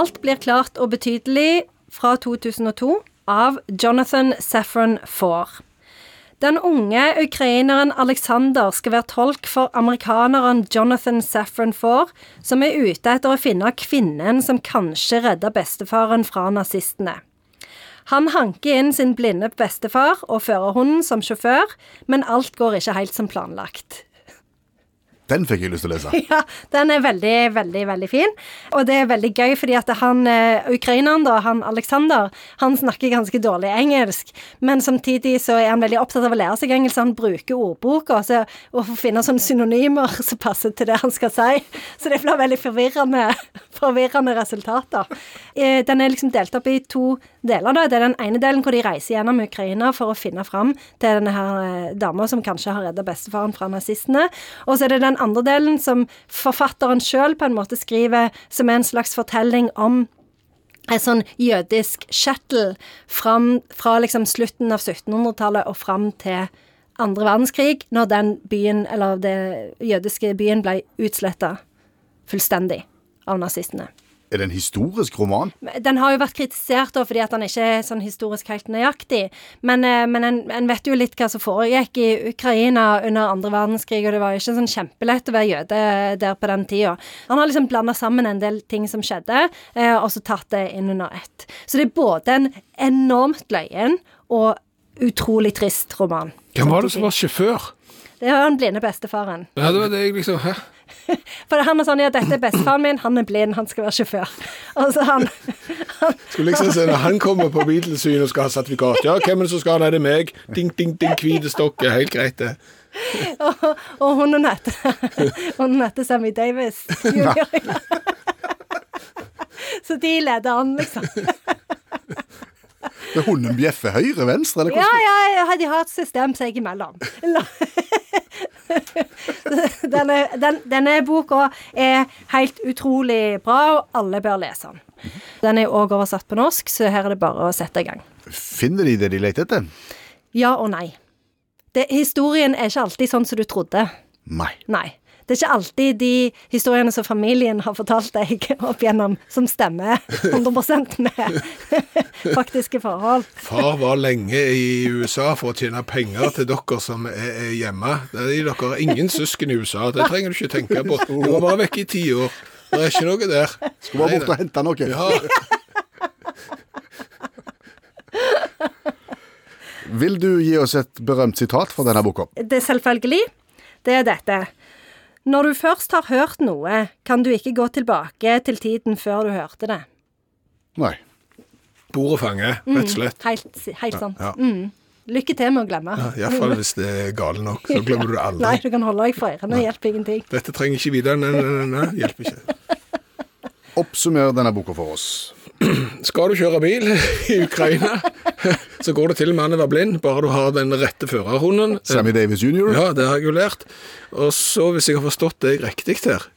Alt blir klart og betydelig fra 2002 av Jonathan Safran Foer. Den unge ukraineren Alexander skal være tolk for amerikaneren Jonathan Safran Foer, som er ute etter å finne kvinnen som kanskje redda bestefaren fra nazistene. Han hanker inn sin blinde bestefar og førerhunden som sjåfør, men alt går ikke helt som planlagt. Den fikk jeg lyst til å lese. Ja, den er veldig, veldig, veldig fin. Og det er veldig gøy, fordi at han eh, ukraineren, da, han Alexander, han snakker ganske dårlig engelsk, men samtidig så er han veldig opptatt av å lære seg engelsk. Han bruker ordboka så, og finne sånne synonymer som passer til det han skal si. Så det blir veldig forvirrende, forvirrende resultater. Eh, den er liksom delt opp i to deler. da. Det er den ene delen hvor de reiser gjennom Ukraina for å finne fram til denne her eh, dama som kanskje har redda bestefaren fra nazistene. Og så er det den andre delen som forfatteren sjøl på en måte skriver, som er en slags fortelling om en sånn jødisk shuttle fram, fra liksom slutten av 1700-tallet og fram til andre verdenskrig, når den byen, eller det jødiske byen, ble utsletta fullstendig av nazistene. Er det en historisk roman? Den har jo vært kritisert da, fordi at den ikke er sånn historisk helt nøyaktig. Men, eh, men en, en, vet jo litt hva som foregikk i Ukraina under andre verdenskrig, og det var jo ikke sånn kjempelett å være jøde der på den tida. Han har liksom blanda sammen en del ting som skjedde, eh, og så tatt det inn under ett. Så det er både en enormt løyen og utrolig trist roman. Hvem var det som var sjåfør? Det var den blinde bestefaren. Ja, det var det jeg liksom Hæ? For han er sånn ja, dette er bestefaren min, han er blind, han skal være sjåfør. Og så han, han Skulle liksom se når han kommer på Beatles-syn og skal ha sertifikat. Ja, hvem er det som skal ha? Nei, det er meg. Ding, ding, ding, hvite stokk. er Helt greit, det. og, og hunden heter Hunden heter Sammy Davis. junior. Så de leder an, liksom. Det hunden bjeffer høyre, venstre, eller Ja, hvordan? ja, ja, de har et system seg imellom. Denne, den, denne boka er helt utrolig bra, og alle bør lese den. Den er òg oversatt på norsk, så her er det bare å sette i gang. Finner de det de leter etter? Ja og nei. Det, historien er ikke alltid sånn som du trodde. Nei. Nei. Det er ikke alltid de historiene som familien har fortalt deg opp igjennom, som stemmer 100 med faktiske forhold. Far var lenge i USA for å tjene penger til dere som er, hjemme. Det er dere har ingen søsken i USA, det trenger du ikke tenke på. Du var bare vekke i ti år. Det er ikke noe der. Skulle bare bort og hente noe. Ja, Vil du gi oss et berømt sitat fra denne boka? Det er selvfølgelig. Det er dette. Når du først har hørt noe, kan du ikke gå tilbake til tiden før du hørte det. Nei. bordet fanger, rett og slett. Helt, helt sant. Ja. Mm. Lykke til med å glemme. Ja, Iallfall hvis det er gale nok. Så glemmer du det aldri. Nei, du kan holde deg for ørene, hjelper ingenting. Dette trenger ikke videre. Nei, nei, nei, nei, hjelper ikke. Oppsummer denne boka for oss. Skal du kjøre bil i Ukraina, så går det til med å være blind, bare du har den rette førerhunden. Sammy Davis jr. Ja, det har jeg jo lært. Og så, hvis jeg har forstått deg riktig her,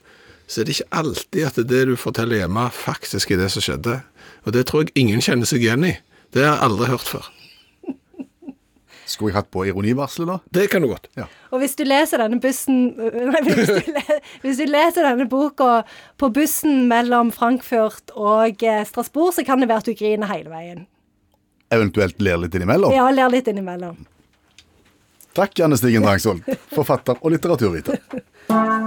så er det ikke alltid at det du forteller hjemme, faktisk er det som skjedde. Og det tror jeg ingen kjenner seg igjen i. Det har jeg aldri hørt før. Skulle jeg hatt på ironivarselet, da? Det kan du godt. Og hvis du leser denne bussen Nei, hvis du, le, hvis du leser denne boka på bussen mellom Frankfurt og eh, Strasbourg, så kan det være at du griner hele veien. Eventuelt ler litt innimellom? Ja, ler litt innimellom. Takk, Janne Stigen Drangsvold, forfatter og litteraturviter.